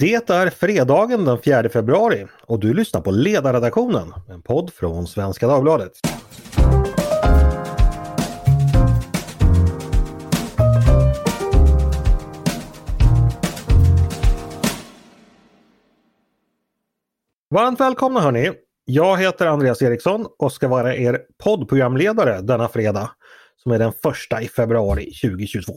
Det är fredagen den 4 februari och du lyssnar på Ledarredaktionen, en podd från Svenska Dagbladet. Varmt välkomna hörni! Jag heter Andreas Eriksson och ska vara er poddprogramledare denna fredag som är den första i februari 2022.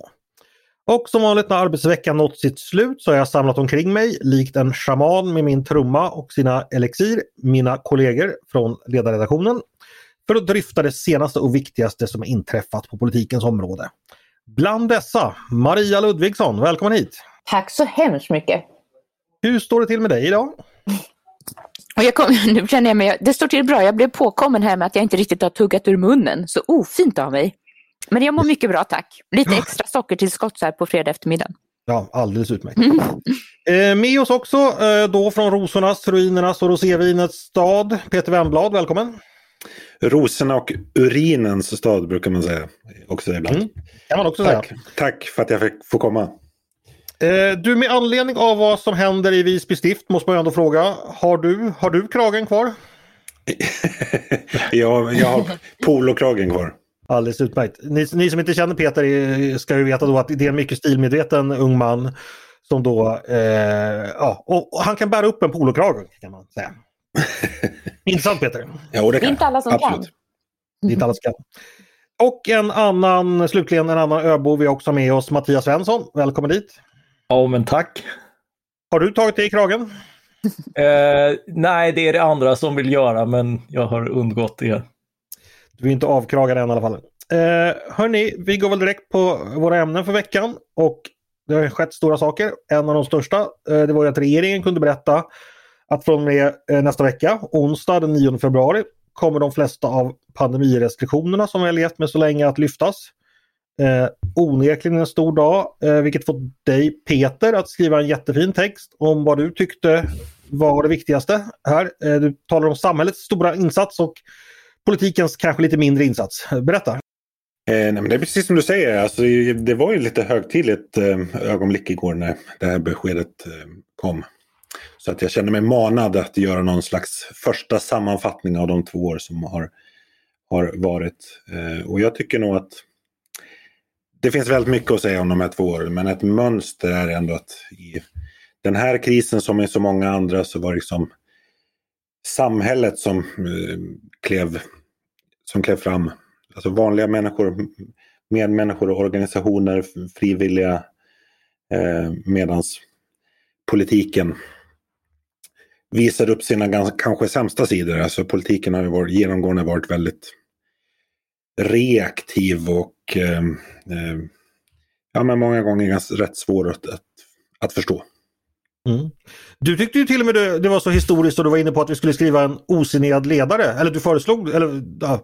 Och som vanligt när arbetsveckan nått sitt slut så har jag samlat omkring mig likt en shaman med min trumma och sina elixir, mina kollegor från ledarredaktionen, för att dryfta det senaste och viktigaste som inträffat på politikens område. Bland dessa, Maria Ludvigsson, välkommen hit! Tack så hemskt mycket! Hur står det till med dig idag? Och jag kom, nu känner jag mig, det står till bra, jag blev påkommen här med att jag inte riktigt har tuggat ur munnen, så ofint av mig. Men jag mår mycket bra tack. Lite extra sockertillskott så här på fredag eftermiddag. Ja, alldeles utmärkt. Mm. Eh, med oss också eh, då från rosornas, ruinernas och rosévinets stad, Peter Wemblad, välkommen! Rosorna och urinens stad brukar man säga också ibland. Mm. kan man också Tack. säga. Tack för att jag fick få komma. Eh, du, med anledning av vad som händer i Visby stift måste man ändå fråga, har du, har du kragen kvar? ja, jag har polokragen kvar. Alldeles utmärkt. Ni, ni, som inte känner Peter ska ju veta då att det är en mycket stilmedveten ung man som då, eh, ja, och, och, han kan bära upp en polokrage kan man säga. Intressant Peter. Ja, det kan. Inte alla som Absolut. kan. Det är inte alla som kan. Och en annan, slutligen en annan öbo vi också med oss, Mattias Svensson. Välkommen dit. Ja, men tack. Har du tagit dig i kragen? Eh, nej, det är det andra som vill göra, men jag har undgått er. Du är inte avkragad än i alla fall. Eh, hörni, vi går väl direkt på våra ämnen för veckan. Och det har skett stora saker. En av de största eh, det var ju att regeringen kunde berätta att från och med eh, nästa vecka, onsdag den 9 februari, kommer de flesta av pandemirestriktionerna som vi har levt med så länge att lyftas. Eh, onekligen en stor dag, eh, vilket fått dig Peter att skriva en jättefin text om vad du tyckte var det viktigaste här. Eh, du talar om samhällets stora insats och politikens kanske lite mindre insats. Berätta! Eh, nej, men det är precis som du säger, alltså, det var ju lite högtidligt eh, ögonblick igår när det här beskedet eh, kom. Så att jag känner mig manad att göra någon slags första sammanfattning av de två år som har, har varit. Eh, och jag tycker nog att det finns väldigt mycket att säga om de här två åren, men ett mönster är ändå att i den här krisen som i så många andra så var det liksom samhället som eh, klev, som klev fram. Alltså vanliga människor, medmänniskor och organisationer, frivilliga. Eh, medans politiken visade upp sina ganska, kanske sämsta sidor. Alltså politiken har ju varit, genomgående varit väldigt reaktiv och eh, eh, ja, men många gånger ganska rätt svår att, att, att förstå. Mm. Du tyckte ju till och med det, det var så historiskt och du var inne på att vi skulle skriva en osignerad ledare. Eller du föreslog, eller ja,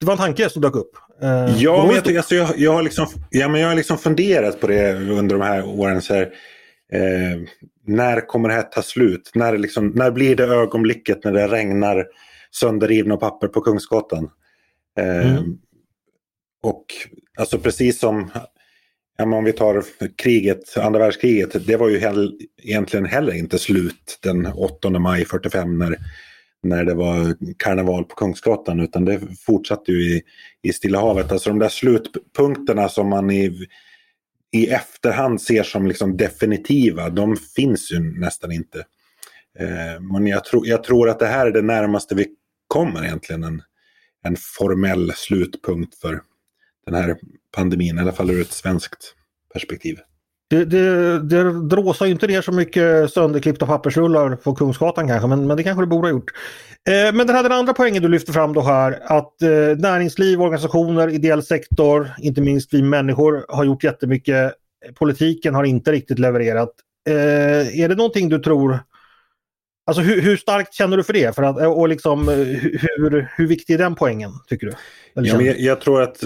det var en tanke som dök upp. Eh, ja, men jag, alltså, jag, jag, har liksom, ja, men jag har liksom funderat på det under de här åren. Så här, eh, när kommer det här ta slut? När, liksom, när blir det ögonblicket när det regnar sönderrivna papper på Kungsgatan? Eh, mm. Och alltså precis som Ja, men om vi tar kriget, andra världskriget, det var ju hell, egentligen heller inte slut den 8 maj 45 när, när det var karneval på Kungsgatan utan det fortsatte ju i, i Stilla havet. Alltså de där slutpunkterna som man i, i efterhand ser som liksom definitiva, de finns ju nästan inte. Eh, men jag, tro, jag tror att det här är det närmaste vi kommer egentligen en, en formell slutpunkt för den här pandemin, i alla fall ur ett svenskt perspektiv. Det, det, det dråsar ju inte ner så mycket sönderklippta pappersrullar på Kungsgatan kanske, men, men det kanske det borde ha gjort. Eh, men den här den andra poängen du lyfter fram då här, att eh, näringsliv, organisationer, ideell sektor, inte minst vi människor har gjort jättemycket. Politiken har inte riktigt levererat. Eh, är det någonting du tror Alltså hur, hur, starkt känner du för det? För att, och liksom, hur, hur viktig är den poängen tycker du? Ja, jag, jag, tror att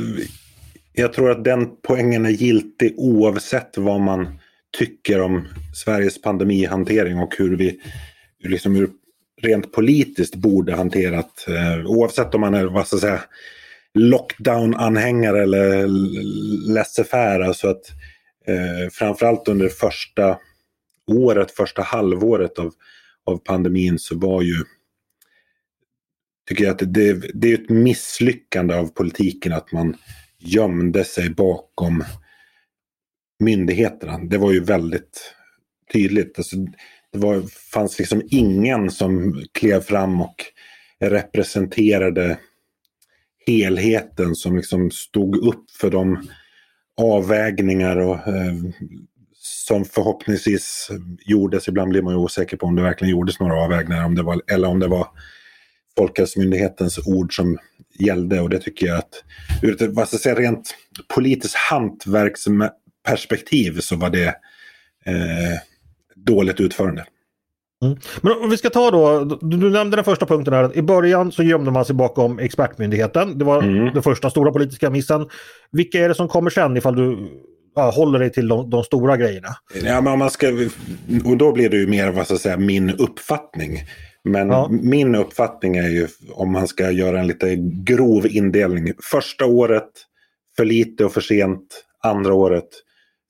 jag tror att den poängen är giltig oavsett vad man tycker om Sveriges pandemihantering och hur vi liksom hur rent politiskt borde hanterat. Eh, oavsett om man är vad ska jag säga, lockdown-anhängare eller laissez-faire. Alltså att, eh, framförallt under första året, första halvåret av, av pandemin så var ju tycker jag att det, det är ett misslyckande av politiken att man gömde sig bakom myndigheterna. Det var ju väldigt tydligt. Alltså, det var, fanns liksom ingen som klev fram och representerade helheten som liksom stod upp för de avvägningar och, eh, som förhoppningsvis gjordes. Ibland blir man ju osäker på om det verkligen gjordes några avvägningar om det var, eller om det var Folkhälsomyndighetens ord som gällde och det tycker jag att ur ett vad ska jag säga, rent politiskt hantverksperspektiv så var det eh, dåligt utförande. Mm. Men om vi ska ta då, du nämnde den första punkten här. I början så gömde man sig bakom expertmyndigheten. Det var mm. den första stora politiska missen. Vilka är det som kommer sen ifall du ja, håller dig till de, de, stora grejerna? Ja, men man ska, och då blir det ju mer vad ska jag säga, min uppfattning. Men ja. min uppfattning är ju om man ska göra en lite grov indelning. Första året för lite och för sent. Andra året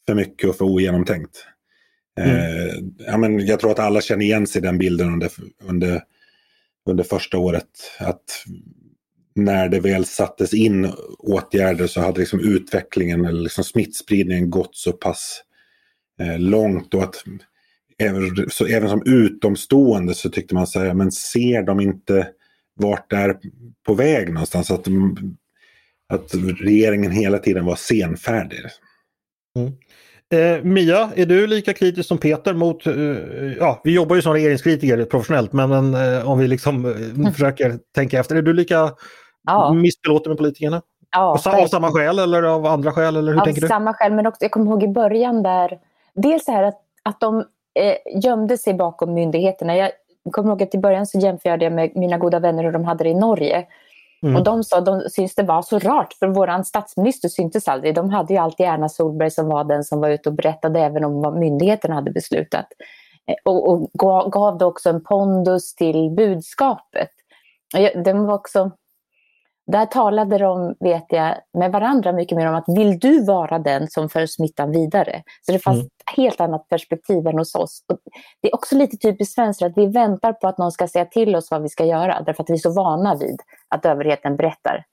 för mycket och för ogenomtänkt. Mm. Eh, ja, men jag tror att alla känner igen sig i den bilden under, under, under första året. Att när det väl sattes in åtgärder så hade liksom utvecklingen eller liksom smittspridningen gått så pass eh, långt. Och att även, så även som utomstående så tyckte man så här, men ser de inte vart det är på väg någonstans? Att, att regeringen hela tiden var senfärdig. Mm. Eh, Mia, är du lika kritisk som Peter mot, eh, ja vi jobbar ju som regeringskritiker professionellt men eh, om vi liksom eh, mm. försöker tänka efter, är du lika ja. missbelåten med politikerna? Ja, av, av samma skäl eller av andra skäl? Eller hur av tänker du? samma skäl men också, jag kommer ihåg i början där, dels det här att, att de eh, gömde sig bakom myndigheterna. Jag kommer ihåg att i början så jämförde jag med mina goda vänner hur de hade det i Norge. Mm. Och de sa de syns det var så rart för vår statsminister syntes aldrig. De hade ju alltid Erna Solberg som var den som var ute och berättade även om vad myndigheterna hade beslutat. Eh, och, och gav då också en pondus till budskapet. Den var också, där talade de, vet jag, med varandra mycket mer om att vill du vara den som för smittan vidare? Så det fanns mm. ett helt annat perspektiv än hos oss. Och det är också lite typiskt svenskt att vi väntar på att någon ska säga till oss vad vi ska göra, därför att vi är så vana vid att överheten berättar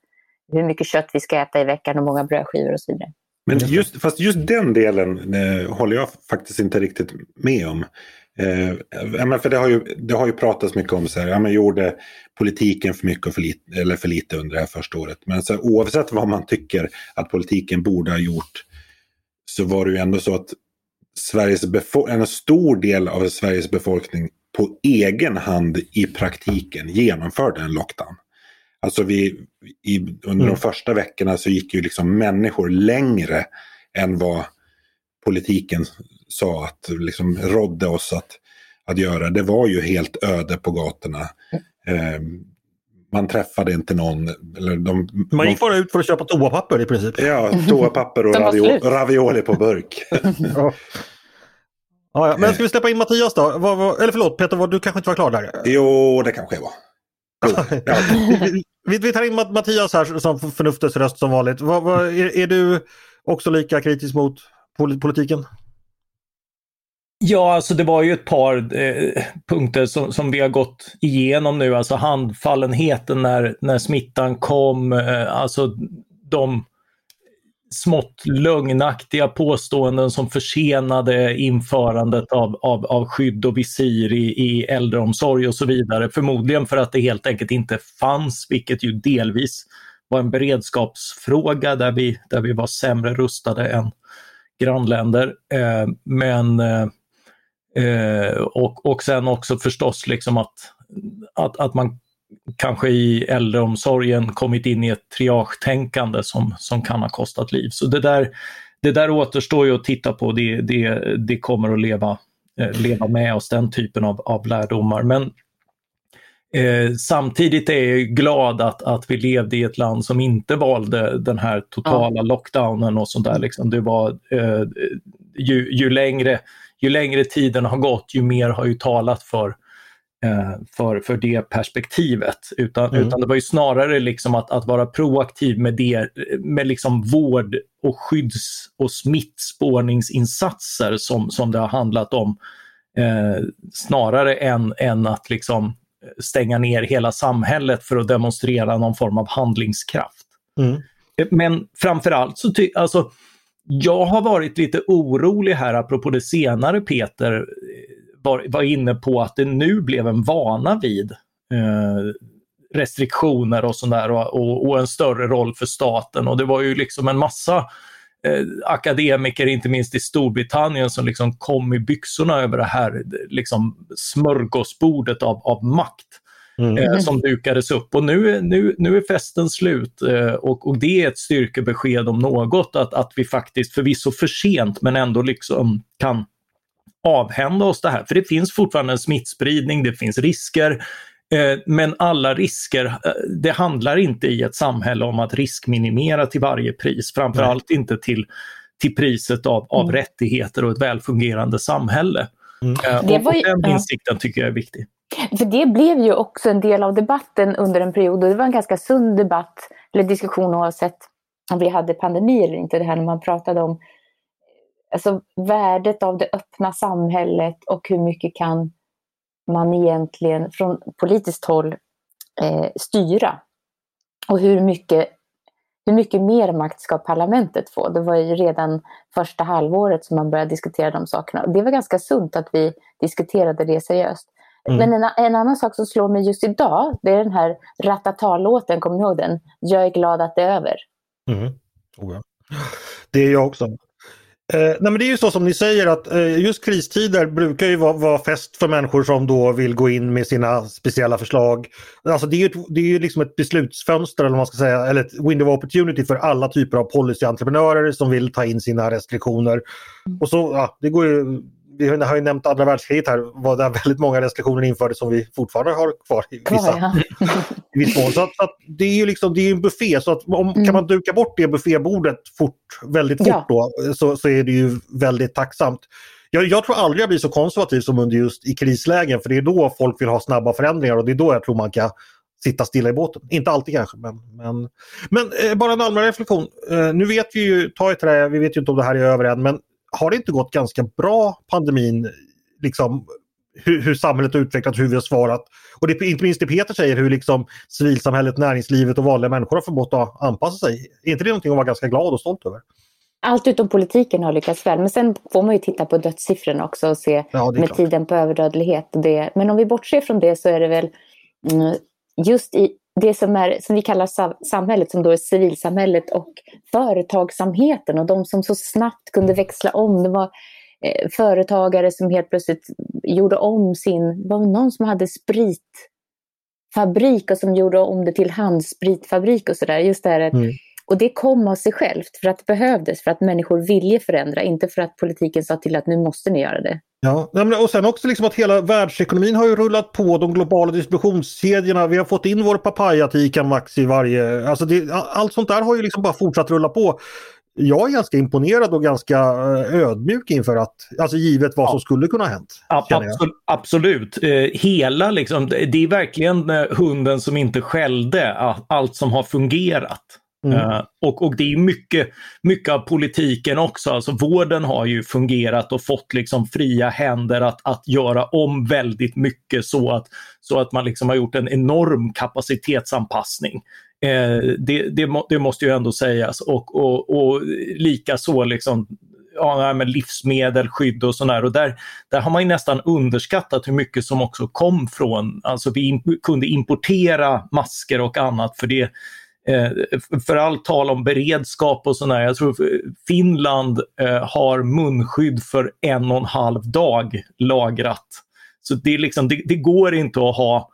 hur mycket kött vi ska äta i veckan och många brödskivor och så vidare. Men just, fast just den delen eh, håller jag faktiskt inte riktigt med om. Eh, för det har, ju, det har ju pratats mycket om så här, ja, men gjorde politiken för mycket för lite, eller för lite under det här första året. Men så här, oavsett vad man tycker att politiken borde ha gjort så var det ju ändå så att Sveriges en stor del av Sveriges befolkning på egen hand i praktiken genomförde en lockdown. Alltså vi, i, under mm. de första veckorna så gick ju liksom människor längre än vad politiken sa att liksom rådde oss att, att göra. Det var ju helt öde på gatorna. Eh, man träffade inte någon. Eller de, man gick bara ut för att köpa toapapper i princip. Ja, toapapper och ravioli, ravioli på burk. ja. Ja, Men ska vi släppa in Mattias då? Vad, vad, eller förlåt Peter, vad, du kanske inte var klar där? Jo, det kanske jag var. ja. vi, vi tar in Mattias här som förnuftets röst som vanligt. Är, du också lika kritisk mot politiken? Ja, alltså det var ju ett par eh, punkter som, som, vi har gått igenom nu, alltså handfallenheten när, när smittan kom, eh, alltså de smått lögnaktiga påståenden som försenade införandet av, av, av skydd och visir i, i äldreomsorg och så vidare. Förmodligen för att det helt enkelt inte fanns, vilket ju delvis var en beredskapsfråga där vi, där vi var sämre rustade än grannländer. Eh, men eh, eh, och, och sen också förstås liksom att, att, att man kanske i äldreomsorgen kommit in i ett triagetänkande som, som kan ha kostat liv. Så det där, det där återstår ju att titta på, det, det, det kommer att leva, eh, leva med oss, den typen av, av lärdomar. Men eh, samtidigt är jag glad att, att vi levde i ett land som inte valde den här totala ja. lockdownen och sånt där. Liksom. Det var, eh, ju, ju längre ju längre tiden har gått, ju mer har ju talat för, eh, för, för det perspektivet. Utan, mm. utan det var ju snarare liksom att, att vara proaktiv med, det, med liksom vård och skydds och smittspårningsinsatser som, som det har handlat om Eh, snarare än, än att liksom stänga ner hela samhället för att demonstrera någon form av handlingskraft. Mm. Eh, men framförallt så tycker alltså, jag har varit lite orolig här apropå det senare Peter eh, var, var inne på att det nu blev en vana vid eh, restriktioner och sådär och, och, och, en större roll för staten och det var ju liksom en massa eh, akademiker, inte minst i Storbritannien, som liksom kom i byxorna över det här liksom smörgåsbordet av, av makt. Mm. Eh, som dukades upp och nu, nu, nu är festen slut eh, och, och det är ett styrkebesked om något att, att vi faktiskt förvisso för sent men ändå liksom kan avhända oss det här. För det finns fortfarande en smittspridning, det finns risker. Eh, men alla risker, det handlar inte i ett samhälle om att riskminimera till varje pris, framförallt Nej. inte till, till priset av, av mm. rättigheter och ett välfungerande samhälle. Mm. Det var ju, och den insikten tycker jag är viktig. För det blev ju också en del av debatten under en period och det var en ganska sund debatt eller diskussion oavsett om vi hade pandemi eller inte. Det här när man pratade om alltså, värdet av det öppna samhället och hur mycket kan man egentligen från politiskt håll eh, styra. Och hur mycket, hur mycket mer makt ska parlamentet få? Det var ju redan första halvåret som man började diskutera de sakerna. Det var ganska sunt att vi diskuterade det seriöst. Mm. Men en, en, annan sak som slår mig just idag, det är den här Ratata-låten, kommer ni ihåg den? Jag är glad att det är över. Mm. Oh ja. Det är jag också. Eh, nej men det är ju så som ni säger att eh, just kristider brukar ju vara, vara fest för människor som då vill gå in med sina speciella förslag. Alltså det är ju, ett, det är ju liksom ett beslutsfönster eller man ska säga, eller ett window of opportunity för alla typer av policyentreprenörer som vill ta in sina restriktioner. Och så, ja, det går ju vi har ju nämnt andra världskriget här, var det väldigt många restriktioner infördes som vi fortfarande har kvar i vissa ja, i viss mån. Så, att, så att det är ju liksom, det är en buffé, så att om, mm. kan man duka bort det buffébordet fort, väldigt fort ja. då, så, så är det ju väldigt tacksamt. Jag, jag, tror aldrig jag blir så konservativ som under just i krislägen, för det är då folk vill ha snabba förändringar och det är då jag tror man kan sitta stilla i båten. Inte alltid kanske, men, men, men eh, bara en allmän reflektion. Eh, nu vet vi ju, ta i trä, vi vet ju inte om det här är över än, men har det inte gått ganska bra pandemin, liksom hur, hur samhället har utvecklats, hur vi har svarat. Och det, inte minst det Peter säger, hur liksom civilsamhället, näringslivet och vanliga människor har förmått att anpassa sig. Är inte det någonting att vara ganska glad och stolt över? Allt utom politiken har lyckats väl, men sen får man ju titta på dödssiffrorna också och se ja, med klart. tiden på överdödlighet. Det. Men om vi bortser från det så är det väl mm, just i det som, är, som vi kallar samhället, som då är civilsamhället och företagsamheten och de som så snabbt kunde växla om. Det var eh, företagare som helt plötsligt gjorde om sin, det var någon som hade spritfabrik och som gjorde om det till handspritfabrik och sådär. Just det här, mm. Och det kom av sig självt för att det behövdes, för att människor ville förändra, inte för att politiken sa till att nu måste ni göra det. Ja, och sen också liksom att hela världsekonomin har ju rullat på de globala distributionskedjorna. Vi har fått in vår papaya till Max i varje... Alltså det, allt sånt där har ju liksom bara fortsatt rulla på. Jag är ganska imponerad och ganska eh, ödmjuk inför att, alltså givet vad ja. som skulle kunna ha hänt. Absolut. absolut. Eh, hela liksom, det är verkligen eh, hunden som inte skällde, allt som har fungerat. Mm. Uh, och, och det är mycket, mycket av politiken också. Alltså vården har ju fungerat och fått liksom fria händer att, att göra om väldigt mycket så att, så att man liksom har gjort en enorm kapacitetsanpassning. Uh, det, det, må, det, måste ju ändå sägas och, och, och likaså liksom ja, med livsmedel, skydd och sådär. Och där, där har man nästan underskattat hur mycket som också kom från, alltså vi in, kunde importera masker och annat för det Eh, för allt tal om beredskap och sådär, jag tror Finland eh, har munskydd för en och en halv dag lagrat. Så det, är liksom, det, det går inte att ha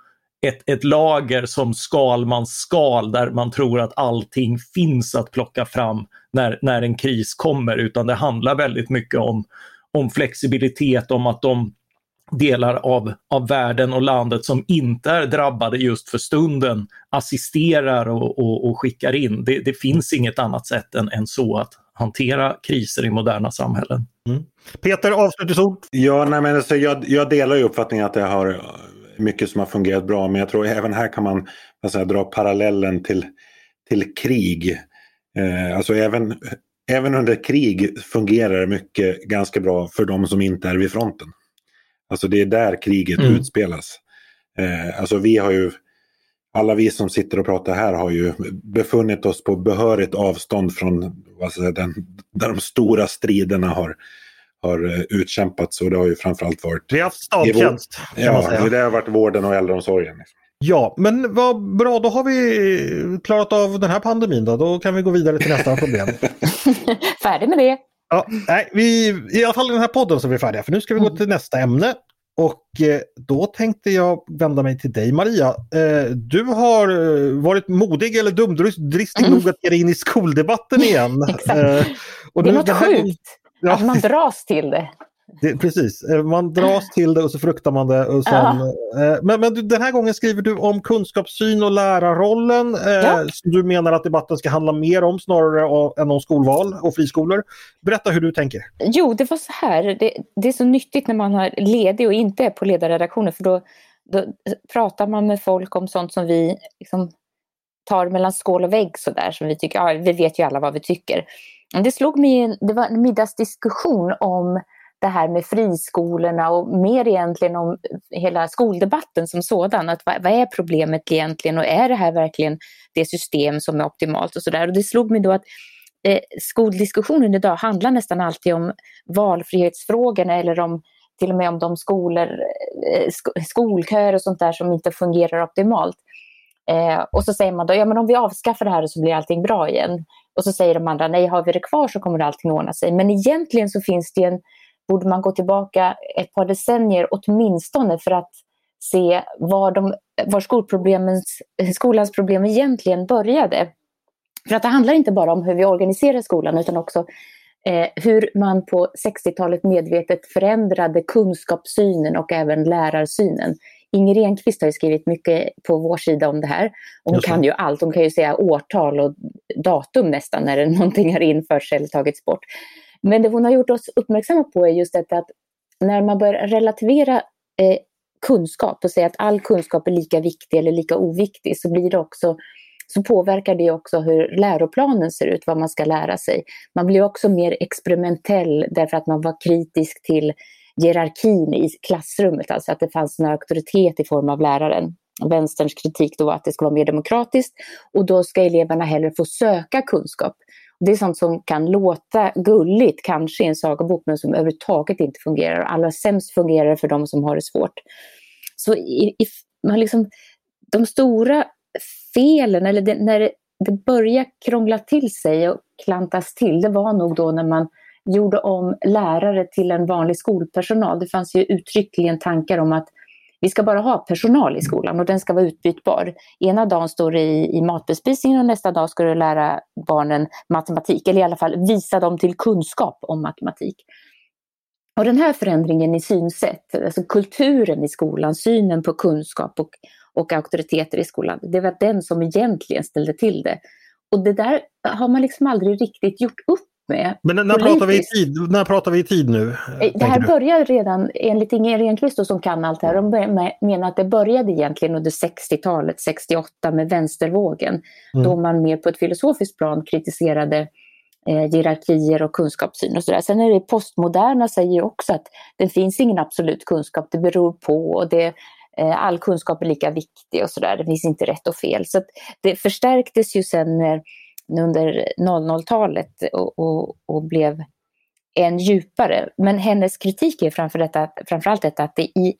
ett, ett lager som Skalmans skal där man tror att allting finns att plocka fram när, när en kris kommer utan det handlar väldigt mycket om, om flexibilitet, om att de delar av, av världen och landet som inte är drabbade just för stunden assisterar och, och, och skickar in. Det, det, finns inget annat sätt än, än så att hantera kriser i moderna samhällen. Mm. Peter, avslutningsord? Ja, nej, men alltså, jag, jag delar ju uppfattningen att det har mycket som har fungerat bra, men jag tror även här kan man alltså, dra parallellen till, till krig. Eh, alltså även, även under krig fungerar det mycket ganska bra för de som inte är vid fronten. Alltså det är där kriget mm. utspelas. Eh, alltså vi har ju, alla vi som sitter och pratar här har ju befunnit oss på behörigt avstånd från vad säga, den, där de stora striderna har, har eh, utkämpats och det har ju framförallt varit... Vi har haft stadtjänst. Ja, det har varit vården och äldreomsorgen. Liksom. Ja, men vad bra, då har vi klarat av den här pandemin då. Då kan vi gå vidare till nästa problem. Färdig med det. Ja, nej, vi, I alla fall i den här podden så är vi färdiga för nu ska vi gå mm. till nästa ämne. Och eh, då tänkte jag vända mig till dig Maria. Eh, du har eh, varit modig eller dumdristig mm. nog att ge dig in i skoldebatten igen. Exakt. Och det är något sjukt ja. att man dras till det. Det, precis, eh, man dras till det och så fruktar man det. Och sen, ja. eh, men, men den här gången skriver du om kunskapssyn och lärarrollen eh, ja. som du menar att debatten ska handla mer om snarare än om skolval och friskolor. Berätta hur du tänker. Jo, det var så här. Det, det är så nyttigt när man har ledig och inte är på ledarredaktionen för då, då pratar man med folk om sånt som vi liksom, tar mellan skål och vägg sådär som vi tycker, ja, vi vet ju alla vad vi tycker. Det slog mig, det var en middagsdiskussion om det här med friskolorna och mer egentligen om hela skoldebatten som sådan. Att vad, vad är problemet egentligen och är det här verkligen det system som är optimalt och sådär. Och det slog mig då att eh, skoldiskussionen idag handlar nästan alltid om valfrihetsfrågorna eller om till och med om de skolor, eh, sk skolköer och sånt där som inte fungerar optimalt. Eh, och så säger man då, ja men om vi avskaffar det här så blir allting bra igen. Och så säger de andra, nej har vi det kvar så kommer allting ordna sig. Men egentligen så finns det en borde man gå tillbaka ett par decennier åtminstone för att se var, de, var skolans problem egentligen började. För att det handlar inte bara om hur vi organiserar skolan utan också eh, hur man på 60-talet medvetet förändrade kunskapssynen och även lärarsynen. Inger Enqvist har skrivit mycket på vår sida om det här. Och hon kan ju allt, hon kan ju säga årtal och datum nästan när någonting har införts eller tagits bort. Men det hon har gjort oss uppmärksamma på är just detta att när man börjar relativera eh, kunskap och säga att all kunskap är lika viktig eller lika oviktig så blir det också så påverkar det också hur läroplanen ser ut, vad man ska lära sig. Man blir också mer experimentell därför att man var kritisk till hierarkin i klassrummet, alltså att det fanns en auktoritet i form av läraren. Vänsterns kritik då var att det ska vara mer demokratiskt och då ska eleverna hellre få söka kunskap. Det är sånt som kan låta gulligt kanske i en sagobok men som överhuvudtaget inte fungerar. Allra sämst fungerar det för de som har det svårt. Så i, i, man liksom, de stora felen, eller det, när det, det började krångla till sig och klantas till, det var nog då när man gjorde om lärare till en vanlig skolpersonal. Det fanns ju uttryckligen tankar om att vi ska bara ha personal i skolan och den ska vara utbytbar. Ena dagen står det i, i matbespisningen och nästa dag ska du lära barnen matematik, eller i alla fall visa dem till kunskap om matematik. Och den här förändringen i synsätt, alltså kulturen i skolan, synen på kunskap och, och auktoriteter i skolan, det var den som egentligen ställde till det. Och det där har man liksom aldrig riktigt gjort upp med. Men när pratar, vi i tid, när pratar vi i tid nu? Eh, det här började redan, enligt Inger Renqvist som kan allt det här, de menar att det började egentligen under 60-talet, 68 med vänstervågen. Mm. Då man mer på ett filosofiskt plan kritiserade eh, hierarkier och kunskapssyn och sådär. Sen är det postmoderna säger också att det finns ingen absolut kunskap, det beror på och det, eh, all kunskap är lika viktig och sådär, det finns inte rätt och fel. Så det förstärktes ju sen när under 00-talet och, och, och, blev än djupare. Men hennes kritik är framför detta, framförallt detta att det i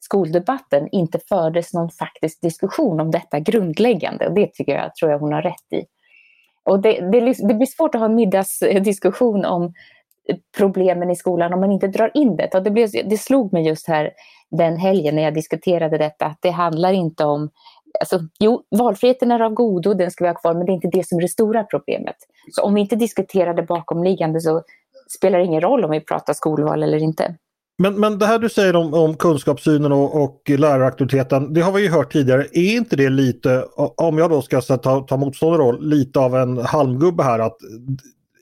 skoldebatten inte fördes någon faktisk diskussion om detta grundläggande. Och det tycker jag, tror jag hon har rätt i. Och det, det, det blir svårt att ha en middagsdiskussion om problemen i skolan om man inte drar in det. Och det, blev, det slog mig just här den helgen när jag diskuterade detta, att det handlar inte om Alltså, jo, valfriheten är av godo, den ska vi ha kvar, men det är inte det som är det stora problemet. Så om vi inte diskuterar det bakomliggande så spelar det ingen roll om vi pratar skolval eller inte. Men, men det här du säger om, om kunskapssynen och, och lärarauktoriteten, det har vi ju hört tidigare. Är inte det lite, om jag då ska ta, ta motstående roll, lite av en halmgubbe här att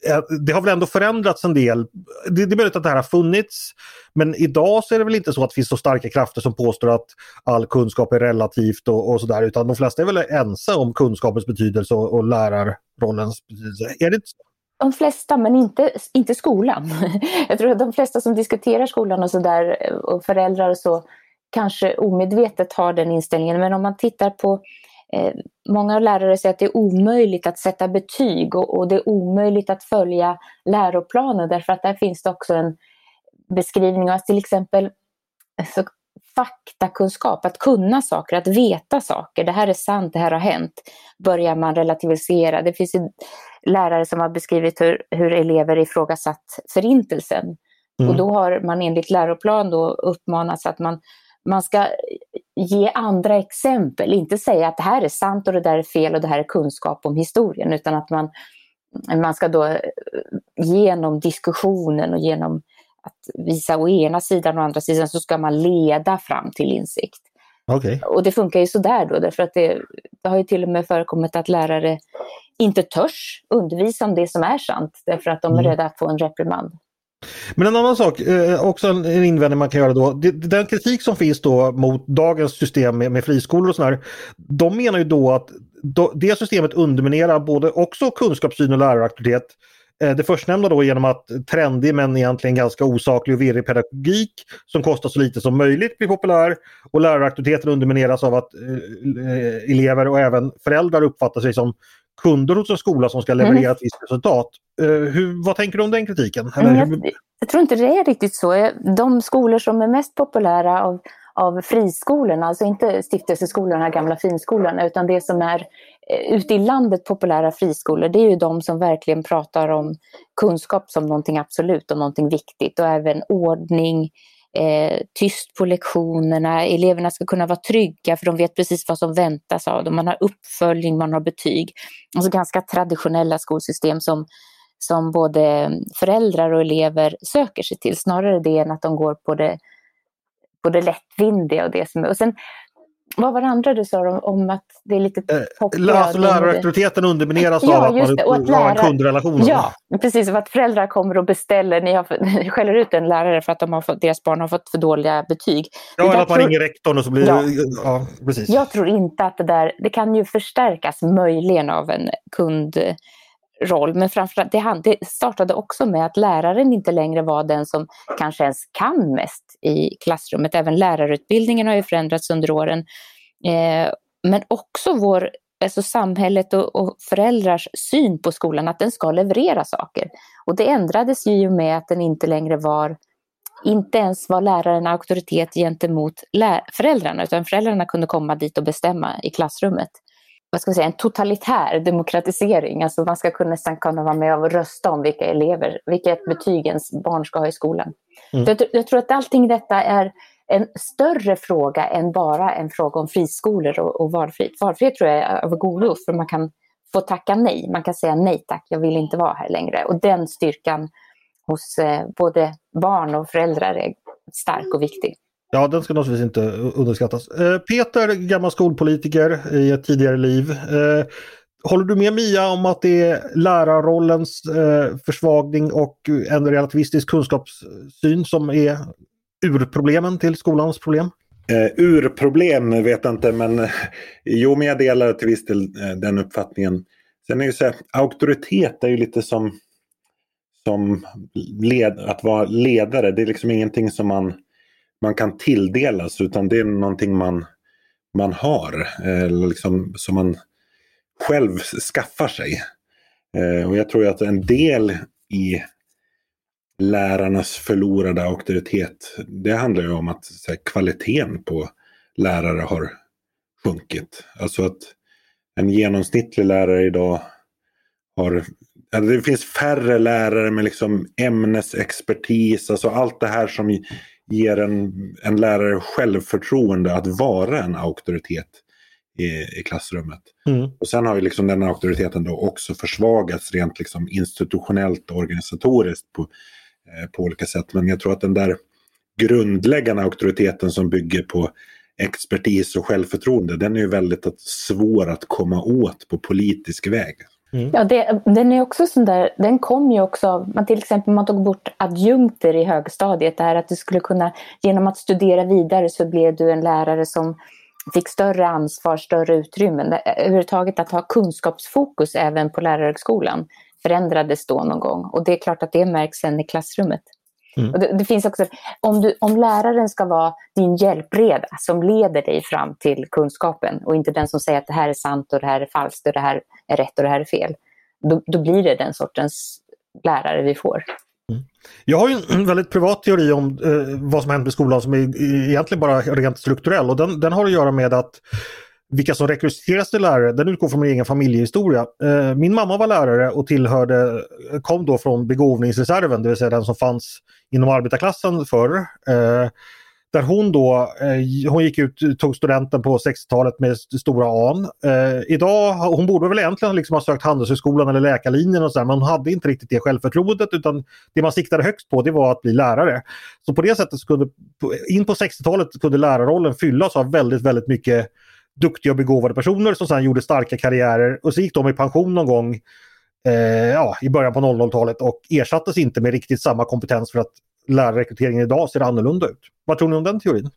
Eh, det har väl ändå förändrats en del. Det, är möjligt att det här har funnits. Men idag så är det väl inte så att det finns så starka krafter som påstår att all kunskap är relativt och, och sådär. Utan de flesta är väl ense om kunskapens betydelse och, och lärarrollens betydelse. Är det inte så? De flesta, men inte, inte skolan. Jag tror att de flesta som diskuterar skolan och sådär och föräldrar och så, kanske omedvetet har den inställningen. Men om man tittar på eh, Många lärare säger att det är omöjligt att sätta betyg och, och det är omöjligt att följa läroplanen därför att där finns det också en beskrivning av till exempel alltså, faktakunskap, att kunna saker, att veta saker. Det här är sant, det här har hänt. Börjar man relativisera. Det finns lärare som har beskrivit hur, hur elever ifrågasatt förintelsen. Mm. Och då har man enligt läroplan då uppmanats att man, man ska ge andra exempel, inte säga att det här är sant och det där är fel och det här är kunskap om historien, utan att man, man ska då genom diskussionen och genom att visa å ena sidan och andra sidan så ska man leda fram till insikt. Okay. Och det funkar ju sådär då, därför att det, det har ju till och med förekommit att lärare inte törs undervisa om det som är sant, därför att de är mm. rädda att få en reprimand. Men en annan sak, eh, också en invändning man kan göra då. Den kritik som finns då mot dagens system med, med friskolor och sådär. De menar ju då att det systemet underminerar både också kunskapssyn och läraraktivitet eh, det förstnämnda då genom att trendig men egentligen ganska osaklig och virrig pedagogik som kostar så lite som möjligt blir populär och läraraktiviteten undermineras av att eh, elever och även föräldrar uppfattar sig som kunder hos en skola som ska leverera mm. ett visst resultat. Eh, hur, vad tänker du om den kritiken? Jag, jag, tror inte det är riktigt så. De skolor som är mest populära av, av friskolorna, alltså inte stiftelseskolorna, gamla finskolorna, utan det som är Eh, ute i landet populära friskolor, det är ju de som verkligen pratar om kunskap som någonting absolut och någonting viktigt och även ordning, eh, tyst på lektionerna, eleverna ska kunna vara trygga för de vet precis vad som väntas av dem, man har uppföljning, man har betyg. Alltså ganska traditionella skolsystem som, som både föräldrar och elever söker sig till, snarare det än att de går på det, på det lättvindiga och det som. Och sen vad var det andra du sa om, om att det är lite eh, Alltså läraraktiviteten undermineras ja, av att man har en kundrelation. Ja, precis. För att föräldrar kommer och beställer, ni, har, ni skäller ut en lärare för att de har fått, deras barn har fått för dåliga betyg. Ja, eller att man tror, ringer rektorn och så blir ja, ja, precis. Jag tror inte att det där, det kan ju förstärkas möjligen av en kund roll. Men framförallt, det, det startade också med att läraren inte längre var den som kanske ens kan mest i klassrummet. Även lärarutbildningen har ju förändrats under åren. Eh, men också vår, alltså samhället och, och, föräldrars syn på skolan, att den ska leverera saker. Och det ändrades ju i och med att den inte längre var inte ens var läraren auktoritet gentemot föräldrarna, utan föräldrarna kunde komma dit och bestämma i klassrummet vad ska man säga, en totalitär demokratisering. Alltså man ska kunna, nästan kunna vara med och rösta om vilka elever, vilket betyg ens barn ska ha i skolan. Mm. Jag, jag, tror att allting detta är en större fråga än bara en fråga om friskolor och, och valfrihet. Valfrihet tror jag är av godo, för man kan få tacka nej. Man kan säga nej tack, jag vill inte vara här längre. Och den styrkan hos eh, både barn och föräldrar är stark och viktig. Ja, den ska naturligtvis inte underskattas. Eh, Peter, gammal skolpolitiker i ett tidigare liv. Eh, håller du med Mia om att det är lärarrollens eh, försvagning och en relativistisk kunskapssyn som är urproblemen till skolans problem? Uh, urproblem vet jag inte, men jo, men jag delar till viss del den uppfattningen. Sen är ju så här, auktoritet är ju lite som, som led, att vara ledare. Det är liksom ingenting som man man kan tilldelas utan det är någonting man, man har. Eh, eller liksom, som man själv skaffar sig. Eh, och jag tror att en del i lärarnas förlorade auktoritet, det handlar ju om att här, kvaliteten på lärare har sjunkit. Alltså att en genomsnittlig lärare idag har det finns färre lärare med liksom ämnesexpertis, alltså allt det här som ger en, en lärare självförtroende att vara en auktoritet i, i klassrummet. Mm. Och sen har ju liksom den auktoriteten då också försvagats rent liksom institutionellt och organisatoriskt på, eh, på olika sätt. Men jag tror att den där grundläggande auktoriteten som bygger på expertis och självförtroende, den är ju väldigt svår att komma åt på politisk väg. Mm. Ja, det, den är också sån där, den kom ju också av, man till exempel man tog bort adjunkter i högstadiet, det här att du skulle kunna, genom att studera vidare så blev du en lärare som fick större ansvar, större utrymmen. Eh, överhuvudtaget att ha kunskapsfokus även på lärarhögskolan. förändrades då någon gång. Och det är klart att det märks sen i klassrummet. Mm. Och det, det, finns också, om, du, om läraren ska vara din hjälpreda som leder dig fram till kunskapen och inte den som säger att det här är sant och det här är falskt och det här är rätt och det här är fel. Då, då blir det den sortens lärare vi får. Mm. Jag har en väldigt privat teori om eh, vad som hänt med skolan som är egentligen bara rent strukturell och den, den har att göra med att vilka som rekryteras till lärare, den utgår från min egen familjehistoria. Eh, min mamma var lärare och tillhörde, kom då från begåvningsreserven, det vill säga den som fanns inom arbetarklassen förr. Eh, där hon då, eh, hon gick ut, tog studenten på 60-talet med stora an. idag, hon borde väl egentligen liksom ha sökt Handelshögskolan eller läkarlinjen och så där, men hon hade inte riktigt det självförtroendet utan det man siktade högst på det var att bli lärare. Så på det sättet kunde, in på 60-talet kunde lärarrollen fyllas av väldigt, väldigt mycket duktiga och begåvade personer som sedan gjorde starka karriärer och så gick de i pension någon gång eh, ja, i början på 00-talet och ersattes inte med riktigt samma kompetens för att lärarrekryteringen idag ser annorlunda ut. Vad tror ni om den teorin?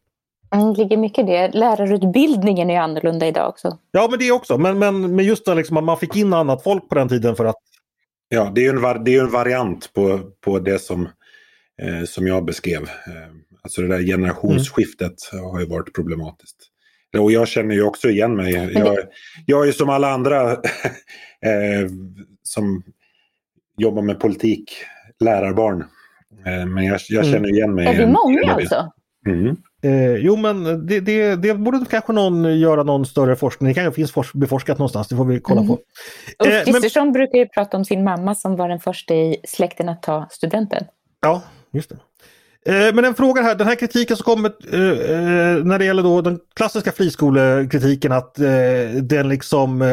Mm, det ligger mycket i det. Lärarutbildningen är annorlunda idag också. Ja, men det också. Men, men, men just det liksom att man fick in annat folk på den tiden för att... Ja, det är ju en, det är en variant på, på det som, eh, som jag beskrev. Eh, alltså det där generationsskiftet mm. har ju varit problematiskt. Och jag känner ju också igen mig. Jag, jag är som alla andra eh, som jobbar med politik, lärarbarn. Eh, men jag, jag mm. känner igen mig. Är vi många alltså? Mm. Eh, jo men det, det, det borde kanske någon göra någon större forskning. Det kanske finns fors, beforskat någonstans, det får vi kolla mm. på. Ulf Kristersson men... brukar ju prata om sin mamma som var den första i släkten att ta studenten. Ja, just det. Eh, men en fråga här, den här kritiken som kommer eh, eh, när det gäller då den klassiska friskolekritiken att den liksom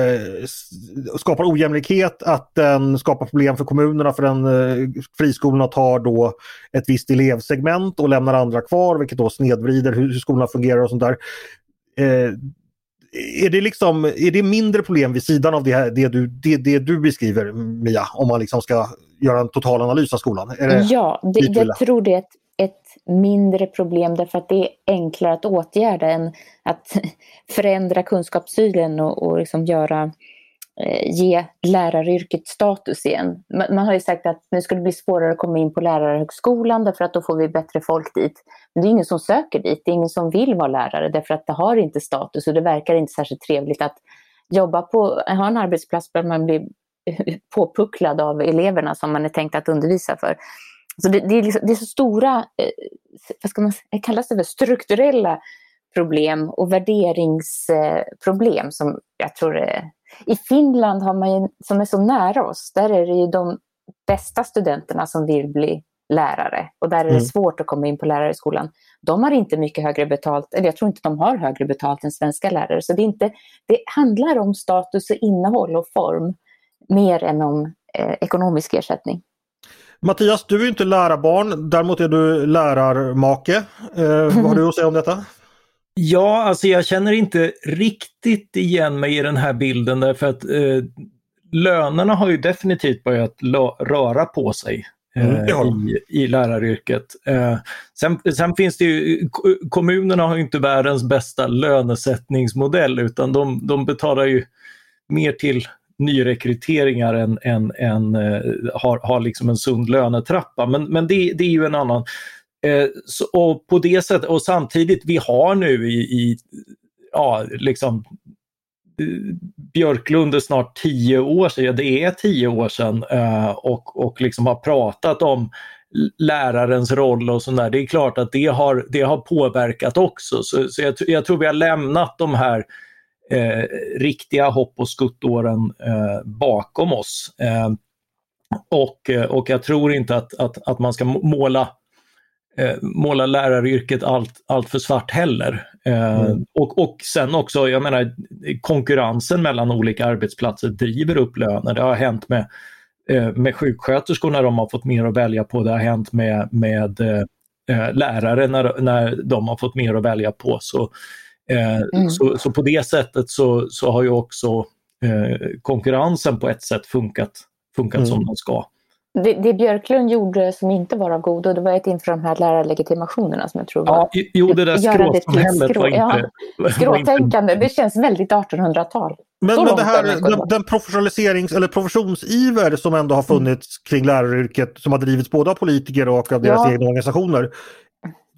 skapar ojämlikhet, att den skapar problem för kommunerna för den friskolorna tar då ett visst elevsegment och lämnar andra kvar vilket då snedvrider hur, hur skolorna fungerar och sånt där. Är det, liksom, är det mindre problem vid sidan av det, här, det, du, det, det du beskriver Mia, om man liksom ska göra en total analys av skolan? ja, det, jag tror det är ett ett mindre problem därför att det är enklare att åtgärda än att förändra kunskapssynen och, och liksom göra, eh, ge läraryrket status igen. Man, man, har ju sagt att nu ska det bli svårare att komma in på lärarhögskolan därför att då får vi bättre folk dit. Men det är ingen som söker dit, det är ingen som vill vara lärare därför att det har inte status och det verkar inte särskilt trevligt att jobba på, ha en arbetsplats där man blir påpucklad av eleverna som man är tänkt att undervisa för. Så det, det, är liksom, det, är så stora, eh, vad ska man kallas det för, strukturella problem och värderingsproblem som jag tror är... I Finland har man ju, som är så nära oss, där är det ju de bästa studenterna som vill bli lärare och där är det mm. svårt att komma in på lärarhögskolan. De har inte mycket högre betalt, eller jag tror inte de har högre betalt än svenska lärare. Så det, är inte, det handlar om status och innehåll och form mer än om eh, ekonomisk ersättning. Mattias, du är inte lärarbarn, däremot är du lärarmake. Eh, vad har du att säga om detta? Ja, alltså jag känner inte riktigt igen mig i den här bilden därför att eh, lönerna har ju definitivt börjat röra på sig eh, mm, i, i läraryrket. Eh, sen, sen, finns det ju, kommunerna har ju inte världens bästa lönesättningsmodell utan de, de betalar ju mer till nyrekryteringar än, än, än eh, har, har liksom en sund lönetrappa. Men, men det, det är ju en annan. Eh, så, och på det sättet, och samtidigt, vi har nu i, i ja, liksom eh, Björklund är snart tio år sedan, ja, det är tio år sedan, eh, och, och liksom har pratat om lärarens roll och sånt där. Det är klart att det har, det har påverkat också. Så, så jag, jag tror vi har lämnat de här eh, riktiga hopp och skuttåren eh, bakom oss. Eh, och, eh, och jag tror inte att, att, att man ska måla eh, måla läraryrket allt, allt för svart heller. Eh, mm. och, och sen också, jag menar, konkurrensen mellan olika arbetsplatser driver upp löner. Det har hänt med, med sjuksköterskor när de har fått mer att välja på. Det har hänt med, med lärare när, när de har fått mer att välja på. Så mm. Så, så, på det sättet så, så har ju också eh, konkurrensen på ett sätt funkat, funkat mm. som den ska. Det, det Björklund gjorde som inte var av godo, det var ett inför de här lärarlegitimationerna som jag tror var... Ja, jo, det där skråsamhället skrå, var inte... Ja, skråtänkande, det känns väldigt 1800-tal. Men, men det här, den, den professionaliserings eller professionsiver som ändå har funnits mm. kring läraryrket som har drivits både av politiker och av deras ja. egna organisationer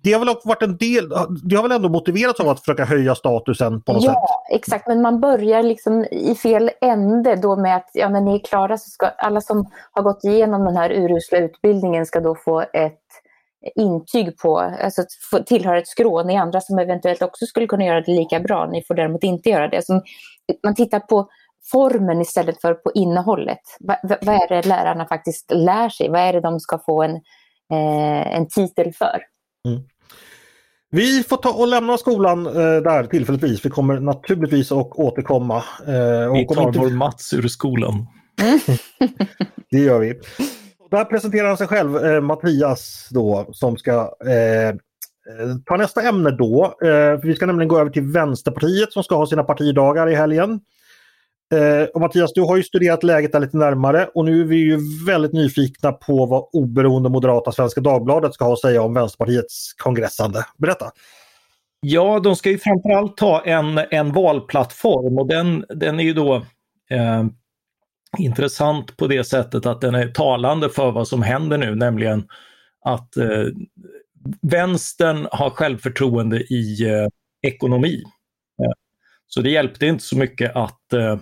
det har väl varit en del, det har väl ändå motiverats av att försöka höja statusen på något ja, sätt? Ja, exakt. Men man börjar liksom i fel ände då med att ja, när ni är klara så ska alla som har gått igenom den här urusla utbildningen ska då få ett intyg på, alltså tillhöra ett skrå. Ni andra som eventuellt också skulle kunna göra det lika bra, ni får däremot inte göra det. Så man tittar på formen istället för på innehållet. Va, vad är det lärarna faktiskt lär sig? Vad är det de ska få en, eh, en titel för? Mm. Vi får ta och lämna skolan eh, där tillfälligtvis. Vi kommer naturligtvis att återkomma. Eh, och vi tar inte... vår Mats ur skolan. det gör vi. Där presenterar han sig själv, eh, Mattias, då, som ska eh, ta nästa ämne då. Eh, vi ska nämligen gå över till Vänsterpartiet som ska ha sina partidagar i helgen. Eh, och Mattias, du har ju studerat läget där lite närmare och nu är vi ju väldigt nyfikna på vad oberoende moderata Svenska Dagbladet ska ha att säga om Vänsterpartiets kongressande. Berätta! Ja, de ska ju framförallt ta en, en valplattform och den, den är ju då eh, intressant på det sättet att den är talande för vad som händer nu, nämligen att eh, vänstern har självförtroende i eh, ekonomi. Eh, så det hjälpte inte så mycket att eh,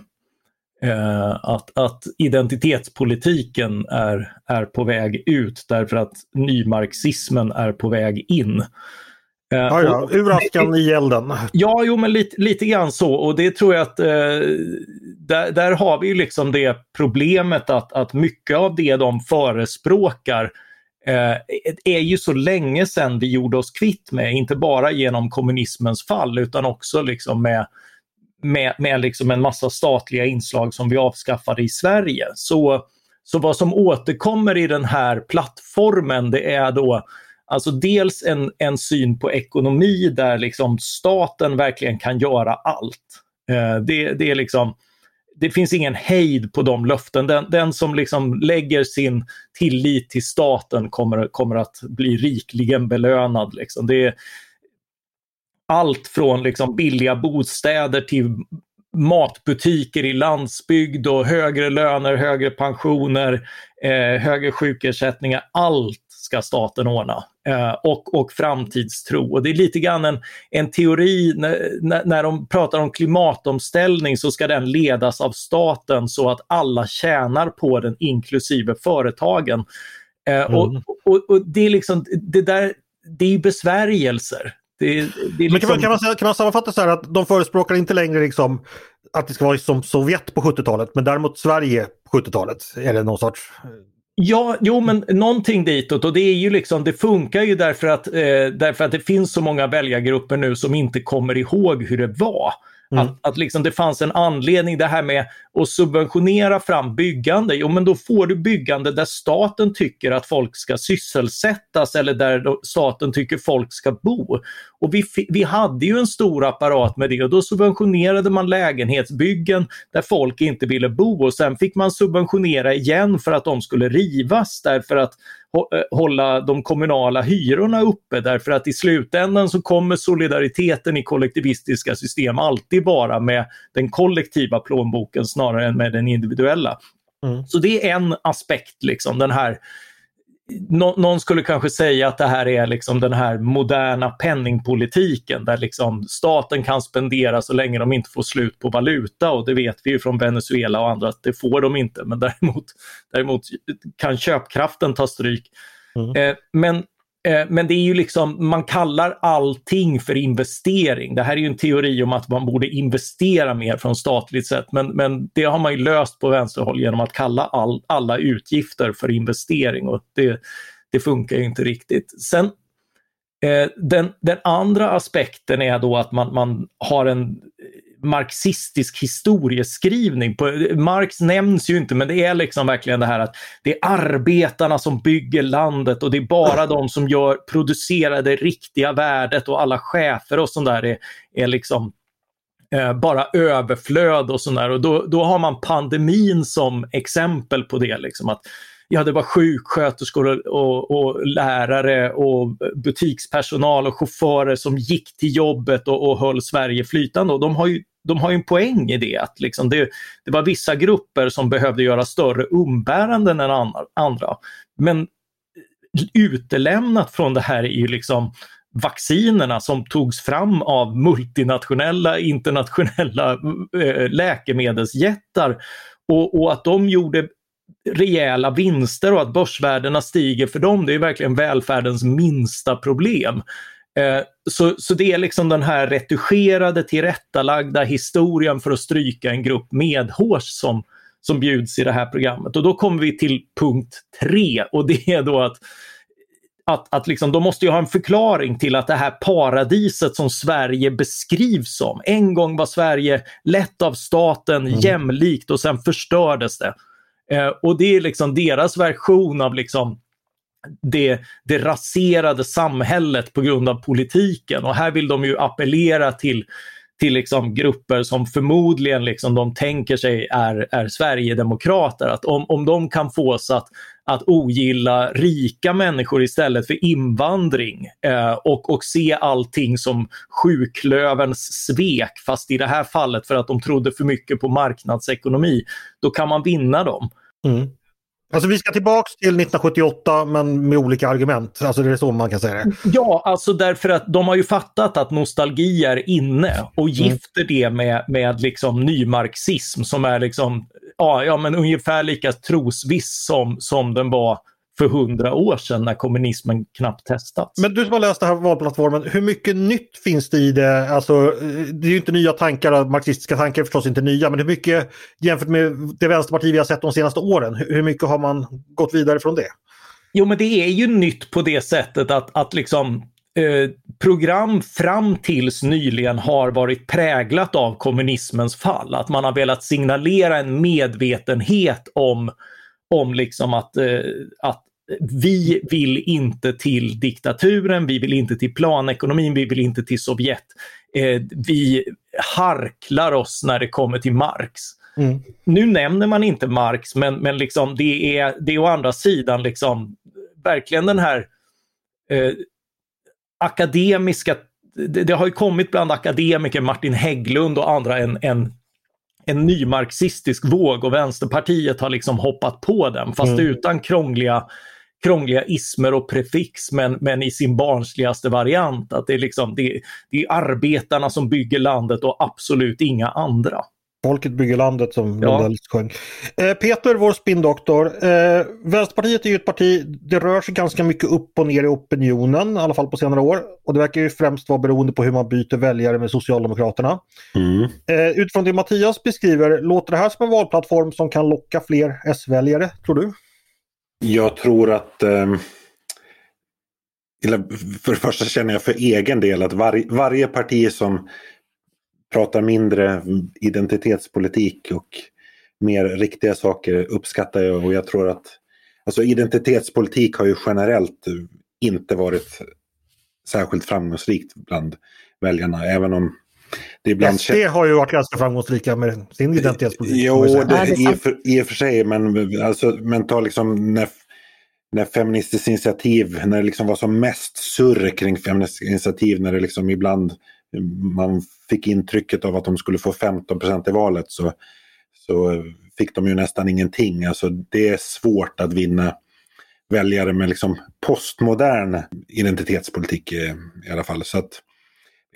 eh, att, att identitetspolitiken är, är på väg ut därför att nymarxismen är på väg in. Eh, ja, ja. Ur askan i elden. Ja, jo men lite, lite grann så och det tror jag att eh, där, där har vi liksom det problemet att, att mycket av det de förespråkar eh, är ju så länge sedan vi gjorde oss kvitt med, inte bara genom kommunismens fall utan också liksom med med, med liksom en massa statliga inslag som vi avskaffade i Sverige. Så, så vad som återkommer i den här plattformen det är då alltså dels en, en syn på ekonomi där liksom staten verkligen kan göra allt. Eh, det, det är liksom det finns ingen hejd på de löften. Den, den som liksom lägger sin tillit till staten kommer, kommer att bli rikligen belönad. Liksom. Det, allt från liksom billiga bostäder till matbutiker i landsbygd och högre löner, högre pensioner, eh, högre sjukersättningar. Allt ska staten ordna. Eh, och, och framtidstro. Och det är lite grann en, en teori, när, när de pratar om klimatomställning så ska den ledas av staten så att alla tjänar på den inklusive företagen. Eh, mm. och, och, och, det är liksom, det där, det är besvärjelser. Det, det liksom... Men kan man, kan, man, kan man sammanfatta så här att de förespråkar inte längre liksom att det ska vara som Sovjet på 70-talet men däremot Sverige på 70-talet? Är det någon sorts... Ja, jo men någonting ditåt och det är ju liksom, det funkar ju därför att, eh, därför att det finns så många väljargrupper nu som inte kommer ihåg hur det var. Mm. Att, att liksom det fanns en anledning, det här med att subventionera fram byggande. Jo, men då får du byggande där staten tycker att folk ska sysselsättas eller där staten tycker folk ska bo. Och vi, vi hade ju en stor apparat med det och då subventionerade man lägenhetsbyggen där folk inte ville bo och sen fick man subventionera igen för att de skulle rivas därför att hålla de kommunala hyrorna uppe därför att i slutändan så kommer solidariteten i kollektivistiska system alltid vara med den kollektiva plånboken snarare än med den individuella. Mm. Så det är en aspekt, liksom den här Nå någon skulle kanske säga att det här är liksom den här moderna penningpolitiken där liksom staten kan spendera så länge de inte får slut på valuta och det vet vi ju från Venezuela och andra att det får de inte men däremot, däremot kan köpkraften ta stryk. Mm. Eh, men Eh, men det är ju liksom, man kallar allting för investering. Det här är ju en teori om att man borde investera mer från statligt sätt, men, men det har man ju löst på vänsterhåll genom att kalla all, alla utgifter för investering och det, det funkar ju inte riktigt. Sen eh, den, den andra aspekten är då att man, man har en marxistisk historieskrivning. Marx nämns ju inte men det är liksom verkligen det här att det är arbetarna som bygger landet och det är bara de som gör, producerar det riktiga värdet och alla chefer och sånt där är, är liksom eh, bara överflöd och sånt där. Och då, då har man pandemin som exempel på det. Liksom, att ja, det var sjuksköterskor och, och, och, lärare och butikspersonal och chaufförer som gick till jobbet och, och höll Sverige flytande. Och de har ju de har ju en poäng i det. Att liksom det, det var vissa grupper som behövde göra större umbäranden än andra. Men utelämnat från det här är ju liksom vaccinerna som togs fram av multinationella, internationella eh, läkemedelsjättar och, och, att de gjorde rejäla vinster och att börsvärdena stiger för dem, det är verkligen välfärdens minsta problem. Eh, så, så det är liksom den här retuscherade, tillrättalagda historien för att stryka en grupp medhårs som, som bjuds i det här programmet. Och då kommer vi till punkt tre och det är då att att, att liksom, de måste ju ha en förklaring till att det här paradiset som Sverige beskrivs som. En gång var Sverige lett av staten, mm. jämlikt och sen förstördes det. Eh, och det är liksom deras version av liksom det, det raserade samhället på grund av politiken. Och här vill de ju appellera till, till liksom grupper som förmodligen liksom de tänker sig är, är Sverigedemokrater. Att om, om de kan fås att, att ogilla rika människor istället för invandring eh, och, och se allting som sjuklöverns svek, fast i det här fallet för att de trodde för mycket på marknadsekonomi, då kan man vinna dem. Mm. Alltså vi ska tillbaks till 1978 men med olika argument. Alltså det är så man kan säga det. Ja, alltså därför att de har ju fattat att nostalgi är inne och mm. gifter mm. det med, med liksom nymarxism som är liksom, ja, ja men ungefär lika trosviss som, som den var för hundra år sedan när kommunismen knappt testats. Men du som har läst den här valplattformen, hur mycket nytt finns det i det? Alltså, det är ju inte nya tankar, marxistiska tankar är förstås inte nya, men hur mycket jämfört med det vänsterparti vi har sett de senaste åren, hur mycket har man gått vidare från det? Jo men det är ju nytt på det sättet att, att liksom eh, program fram tills nyligen har varit präglat av kommunismens fall. Att man har velat signalera en medvetenhet om om liksom att, eh, att vi vill inte till diktaturen, vi vill inte till planekonomin, vi vill inte till Sovjet. Eh, vi harklar oss när det kommer till Marx. Mm. Nu nämner man inte Marx, men, men liksom det, är, det är å andra sidan liksom verkligen den här eh, akademiska det, det, har ju kommit bland akademiker, Martin Hägglund och andra, en, en en ny marxistisk våg och Vänsterpartiet har liksom hoppat på den fast mm. utan krångliga krångliga ismer och prefix men, men i sin barnsligaste variant. Att det är, liksom, det, det är arbetarna som bygger landet och absolut inga andra. Folket bygger landet som ja. sjöng. Eh, Peter, vår spindoktor. Eh, Vänsterpartiet är ju ett parti, det rör sig ganska mycket upp och ner i opinionen, i alla fall på senare år. Och det verkar ju främst vara beroende på hur man byter väljare med Socialdemokraterna. Mm. Eh, utifrån det Mattias beskriver, låter det här som en valplattform som kan locka fler S-väljare, tror du? Jag tror att eh, för det första känner jag för egen del att var, varje parti som pratar mindre identitetspolitik och mer riktiga saker uppskattar jag. Och jag tror att alltså identitetspolitik har ju generellt inte varit särskilt framgångsrikt bland väljarna. Även om det ibland... SD har ju varit ganska framgångsrika med sin identitetspolitik. Jo, det, i, för, i och för sig, men, alltså, men ta liksom när, när Feministiskt initiativ, när det liksom var som mest surr kring Feministiskt initiativ, när det liksom ibland man fick intrycket av att de skulle få 15 procent i valet så, så fick de ju nästan ingenting. Alltså det är svårt att vinna väljare med liksom postmodern identitetspolitik i, i alla fall. Så att,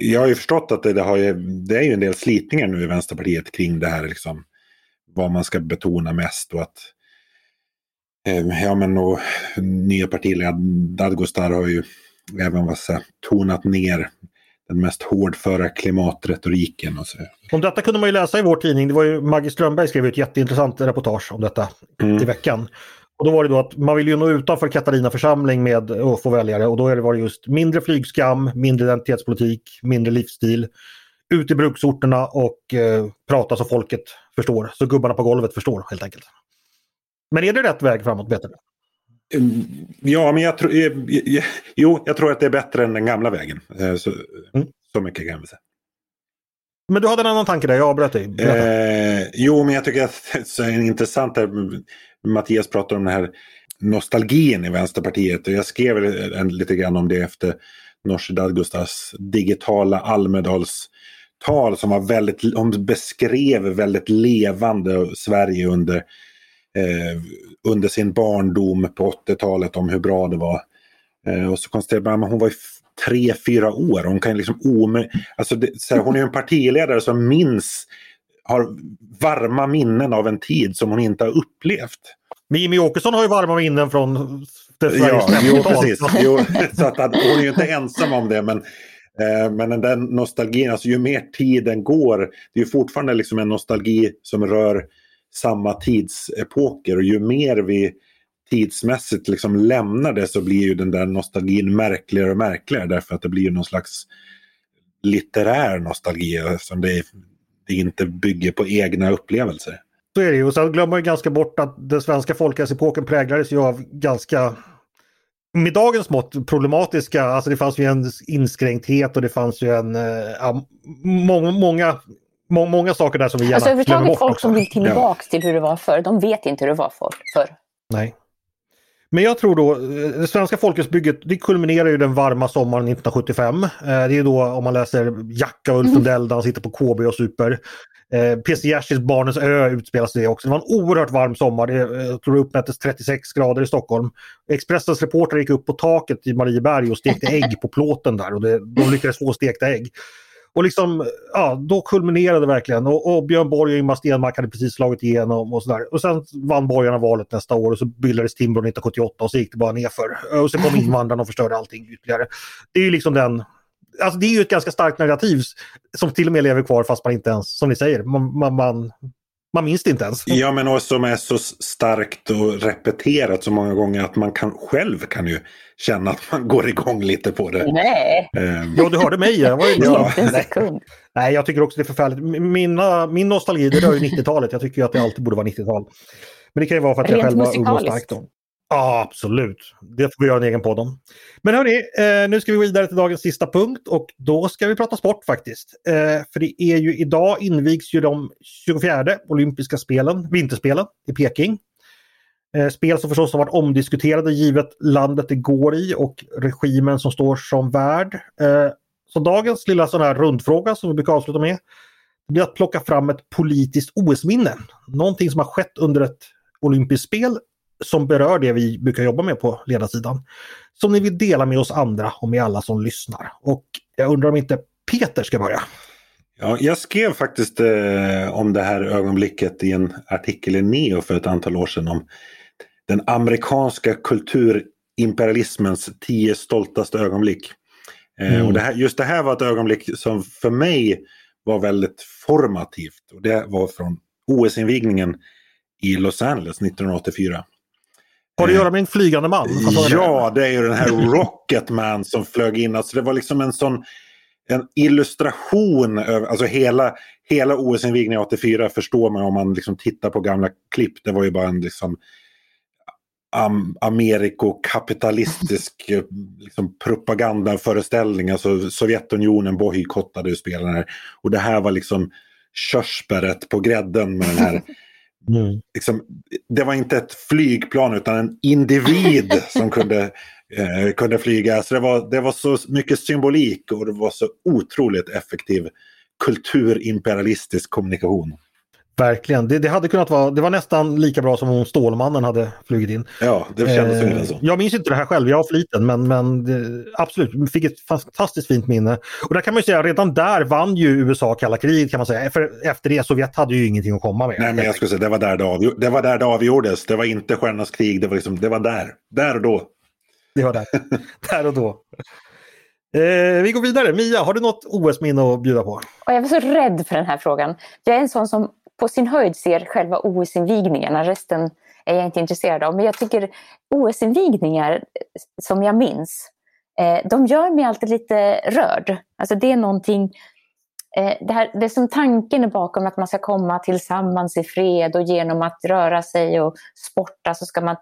jag har ju förstått att det, det, har ju, det är ju en del slitningar nu i Vänsterpartiet kring det här liksom, vad man ska betona mest och att eh, ja men och nya partiledaren Dadgostar har ju även vad säga, tonat ner den mest hårdföra klimatretoriken. Och så. Om detta kunde man ju läsa i vår tidning. Det var ju Maggie Strömberg skrev ett jätteintressant reportage om detta mm. i veckan. Och då var det då att man vill ju nå utanför Katarina församling med att få väljare och då är det var det just mindre flygskam, mindre identitetspolitik, mindre livsstil. Ut i bruksorterna och eh, prata så folket förstår, så gubbarna på golvet förstår helt enkelt. Men är det rätt väg framåt, Peter? Mm, ja, men jag tror, jo, jag tror att det är bättre än den gamla vägen. Eh, så, mm. så mycket kan vi säga. Men du hade en annan tanke där, jag avbröt dig. Eh, jo, men jag tycker att det är intressant. Mattias pratar om den här nostalgin i Vänsterpartiet. Och jag skrev en, lite grann om det efter Nooshi Dadgostars digitala Almedalstal som var väldigt, hon beskrev väldigt levande Sverige under, eh, under sin barndom på 80-talet om hur bra det var. Eh, och så konstaterade man att hon var tre, fyra år. Hon kan liksom ome... alltså det, så här, hon är en partiledare som minns, har varma minnen av en tid som hon inte har upplevt. Men Jimmy Åkesson har ju varma minnen från det Ja, jo, precis. Jo, så att, hon är ju inte ensam om det. Men, eh, men den nostalgin, alltså ju mer tiden går, det är ju fortfarande liksom en nostalgi som rör samma tidsepoker och ju mer vi tidsmässigt liksom lämnar det så blir ju den där nostalgin märkligare och märkligare därför att det blir ju någon slags litterär nostalgi eftersom det, det inte bygger på egna upplevelser. Så är det ju. Och sen glömmer man ganska bort att den svenska folkhälsoepoken präglades ju av ganska med dagens mått problematiska, alltså det fanns ju en inskränkthet och det fanns ju en, äh, många, många, må, många saker där som vi gärna alltså, glömmer bort. folk också. som vill tillbaka ja. till hur det var förr, de vet inte hur det var förr. Nej. Men jag tror då, eh, det svenska folkets det kulminerar ju den varma sommaren 1975. Eh, det är då om man läser Jacka och Ulf Lundell mm. där han sitter på KB och super. Eh, PC Jersilds Barnens ö utspelas det också. Det var en oerhört varm sommar. Det, jag tror det uppmättes 36 grader i Stockholm. Expressens reporter gick upp på taket i Marieberg och stekte ägg på plåten där och det, de lyckades få stekta ägg. Och liksom, ja, då kulminerade det verkligen och, och Björn Borg och Ingmar Stenmark hade precis slagit igenom och sådär. Och sen vann borgarna valet nästa år och så bildades Timbro 1978 och så gick det bara nerför. Och sen kom invandrarna och förstörde allting ytterligare. Det är ju liksom den Alltså det är ju ett ganska starkt narrativ som till och med lever kvar fast man inte ens, som ni säger, man, man, man man minns det inte ens. Ja, men också som är så starkt och repeterat så många gånger att man kan, själv kan ju känna att man går igång lite på det. Nej! Um, ja, du hörde mig. Jag var ju ja. Nej. Nej, jag tycker också det är förfärligt. Mina, min nostalgi det rör ju 90-talet. Jag tycker ju att det alltid borde vara 90-tal. Men det kan ju vara för att Rent jag själv var ung och stark då. Ja, absolut. Det får vi göra en egen podd om. Men hörni, eh, nu ska vi gå vidare till dagens sista punkt och då ska vi prata sport faktiskt. Eh, för det är ju idag invigs ju de 24 olympiska spelen, vinterspelen i Peking. Eh, spel som förstås har varit omdiskuterade givet landet det går i och regimen som står som värd. Eh, så dagens lilla sån här rundfråga som vi brukar avsluta med blir att plocka fram ett politiskt OS-minne. Någonting som har skett under ett olympiskt spel som berör det vi brukar jobba med på ledarsidan. Som ni vill dela med oss andra och med alla som lyssnar. Och jag undrar om inte Peter ska börja? Ja, jag skrev faktiskt eh, om det här ögonblicket i en artikel i Neo för ett antal år sedan om den amerikanska kulturimperialismens tio stoltaste ögonblick. Eh, mm. och det här, just det här var ett ögonblick som för mig var väldigt formativt. Och det var från OS-invigningen i Los Angeles 1984. Har det att göra med en flygande man? Ja, det är ju den här Rocketman som flög in. Alltså det var liksom en sån en illustration över, alltså hela, hela OS-invigningen 84 förstår man om man liksom tittar på gamla klipp. Det var ju bara en liksom am, amerikokapitalistisk liksom, propagandaföreställning. Alltså Sovjetunionen bojkottade ju spelarna här. Och det här var liksom körsbäret på grädden med den här Mm. Liksom, det var inte ett flygplan utan en individ som kunde, eh, kunde flyga. Så det var, det var så mycket symbolik och det var så otroligt effektiv kulturimperialistisk kommunikation. Verkligen. Det, det, hade kunnat vara, det var nästan lika bra som om Stålmannen hade flugit in. Ja, det kändes eh, så. Jag minns inte det här själv, jag har fliten, men, men det, absolut, fick ett fantastiskt fint minne. Och där kan man ju säga, redan där vann ju USA kalla kriget kan man säga. För efter det, Sovjet hade ju ingenting att komma med. Nej, men jag skulle säga, det var där det, avgjord, det, var där det avgjordes. Det var inte Stjärnornas krig, det var, liksom, det var där. Där och då. Det var där. där och då. Eh, vi går vidare. Mia, har du något OS-minne att bjuda på? jag var så rädd för den här frågan. Jag är en sån som på sin höjd ser själva OS-invigningarna. Resten är jag inte intresserad av. Men jag tycker OS-invigningar som jag minns, eh, de gör mig alltid lite rörd. Alltså det är någonting eh, det, här, det är som tanken är bakom att man ska komma tillsammans i fred och genom att röra sig och sporta så ska man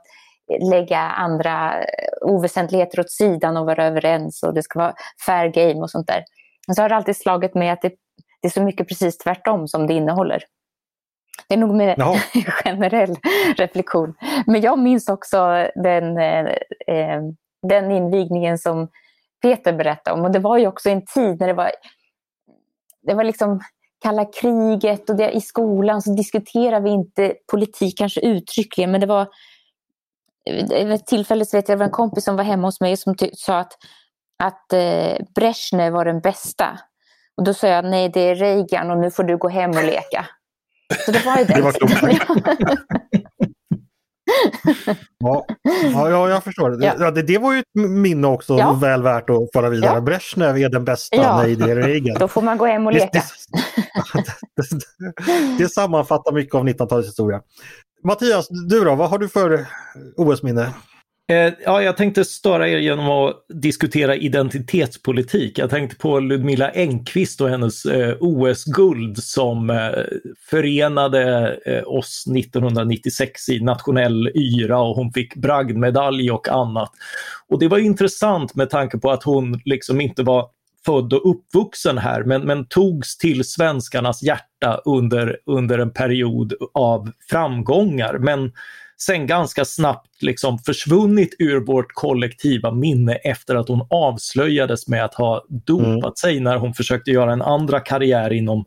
lägga andra eh, oväsentligheter åt sidan och vara överens och det ska vara fair game och sånt där. Men så har det alltid slagit mig att det, det är så mycket precis tvärtom som det innehåller. Det är nog mer en generell reflektion. Men jag minns också den, eh, eh, den invigningen som Peter berättade om. Och det var ju också en tid när det var det var liksom kalla kriget och det, i skolan så diskuterade vi inte politik kanske uttryckligen men det var vid ett tillfälle så vet jag det var en kompis som var hemma hos mig som sa att, att eh, Brezhnev var den bästa. Och då sa jag nej det är Reagan och nu får du gå hem och leka. Så det var ju det. det var ja. ja, jag förstår. Ja. Ja, det, det var ju ett minne också ja. väl värt att föra vidare. Ja. Brezhnev är den bästa, ja. nej det är Reagan. Då får man gå hem och leka. Det, det, det sammanfattar mycket av 1900-talets historia. Mattias, du då, vad har du för OS-minne? Eh, ja, jag tänkte störa er genom att diskutera identitetspolitik. Jag tänkte på Ludmilla Engqvist och hennes eh, OS-guld som eh, förenade eh, oss 1996 i nationell yra och hon fick bragdmedalj och annat. Och det var intressant med tanke på att hon liksom inte var född och uppvuxen här men, men togs till svenskarnas hjärta under, under en period av framgångar. Men sen ganska snabbt liksom försvunnit ur vårt kollektiva minne efter att hon avslöjades med att ha dopat mm. sig när hon försökte göra en andra karriär inom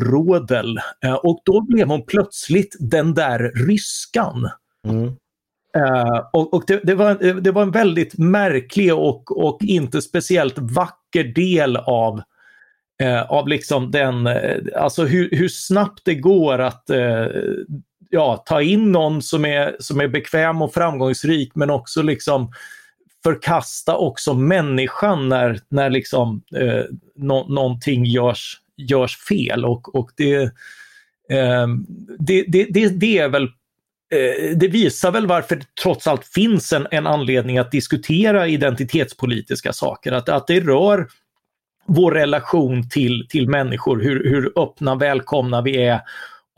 rådel. Eh, och då blev hon plötsligt den där ryskan. Mm. Uh, och, och det, det, var, det var en väldigt märklig och, och inte speciellt vacker del av, uh, av liksom den, uh, alltså hur, hur snabbt det går att ja, ta in någon som är, som är bekväm och framgångsrik men också liksom förkasta också människan när, när liksom, eh, no, någonting görs, görs fel. Och, och det, eh, det, det, det, det, är väl eh, det visar väl varför det trots allt finns en, en anledning att diskutera identitetspolitiska saker. Att, att det rör vår relation till, till människor, hur, hur öppna, välkomna vi är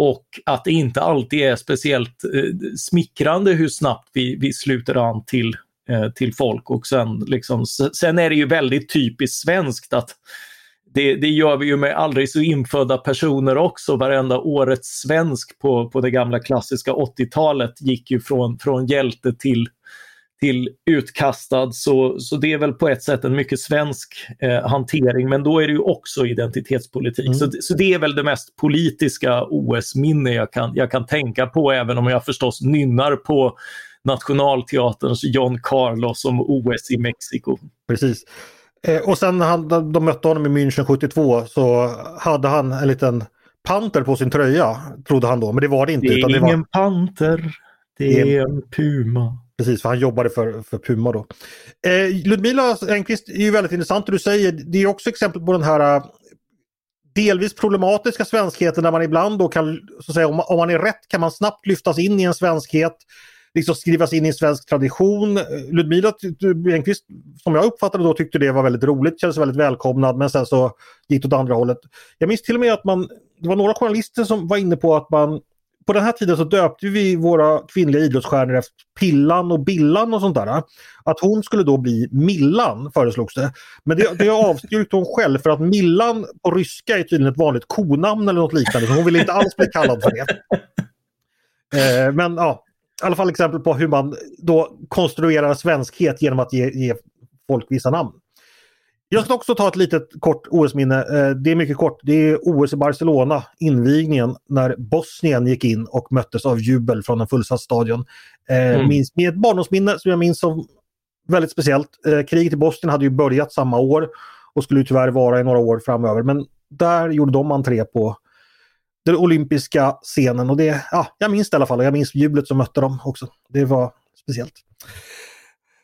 och att det inte alltid är speciellt eh, smickrande hur snabbt vi, vi sluter an till, eh, till folk. Och sen, liksom, sen är det ju väldigt typiskt svenskt att det, det, gör vi ju med aldrig så infödda personer också. Varenda årets svensk på, på det gamla klassiska 80-talet gick ju från, från hjälte till till utkastad så, så det är väl på ett sätt en mycket svensk eh, hantering men då är det ju också identitetspolitik. Mm. Så, så det är väl det mest politiska OS-minne jag kan, jag kan tänka på även om jag förstås nynnar på Nationalteaterns John Carlos om OS i Mexiko. Precis. Eh, och sen han, de mötte honom i München 72 så hade han en liten panter på sin tröja, trodde han då, men det var det inte. Det är utan ingen det var... panter, det är en puma. Precis, för han jobbade för, för Puma då. Eh, Ludmila Engqvist är ju väldigt intressant det du säger. Det är också exempel på den här eh, delvis problematiska svenskheten där man ibland då kan, så att säga, om, om man är rätt kan man snabbt lyftas in i en svenskhet. Liksom skrivas in i en svensk tradition. Eh, Ludmila Engqvist, som jag uppfattade då, tyckte det var väldigt roligt, kändes väldigt välkomnad men sen så gick det åt andra hållet. Jag minns till och med att man, det var några journalister som var inne på att man på den här tiden så döpte vi våra kvinnliga idrottsstjärnor efter Pillan och Billan och sånt där. Att hon skulle då bli Millan föreslogs det. Men det, det avstyrkte hon själv för att Millan på ryska är tydligen ett vanligt konamn eller något liknande. Så hon ville inte alls bli kallad för det. Eh, men ja, i alla fall exempel på hur man då konstruerar svenskhet genom att ge, ge folk vissa namn. Jag ska också ta ett litet kort OS-minne. Eh, det är mycket kort. Det är OS i Barcelona, invigningen, när Bosnien gick in och möttes av jubel från en fullsatt stadion. Eh, mm. Minns, med ett barndomsminne som jag minns som väldigt speciellt. Eh, kriget i Bosnien hade ju börjat samma år och skulle tyvärr vara i några år framöver. Men där gjorde de entré på den olympiska scenen och det, ja, jag minns det i alla fall och jag minns jublet som mötte dem också. Det var speciellt.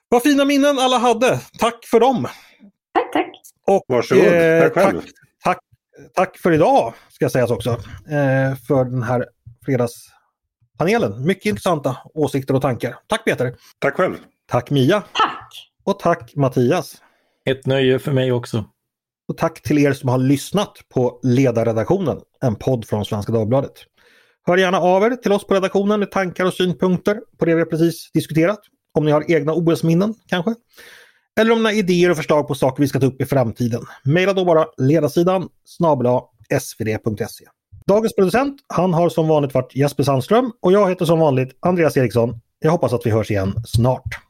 Vad fina minnen alla hade. Tack för dem! Tack, tack. Och, Varsågod, eh, tack själv. Tack, tack, tack, för idag, ska sägas också, eh, för den här fredagspanelen. Mycket intressanta åsikter och tankar. Tack Peter! Tack själv! Tack Mia! Tack! Och tack Mattias! Ett nöje för mig också. Och tack till er som har lyssnat på Ledarredaktionen, en podd från Svenska Dagbladet. Hör gärna av er till oss på redaktionen med tankar och synpunkter på det vi precis diskuterat. Om ni har egna OS-minnen kanske. Eller om ni har idéer och förslag på saker vi ska ta upp i framtiden. Maila då bara ledarsidan snabla svd.se. Dagens producent, han har som vanligt varit Jesper Sandström och jag heter som vanligt Andreas Eriksson. Jag hoppas att vi hörs igen snart.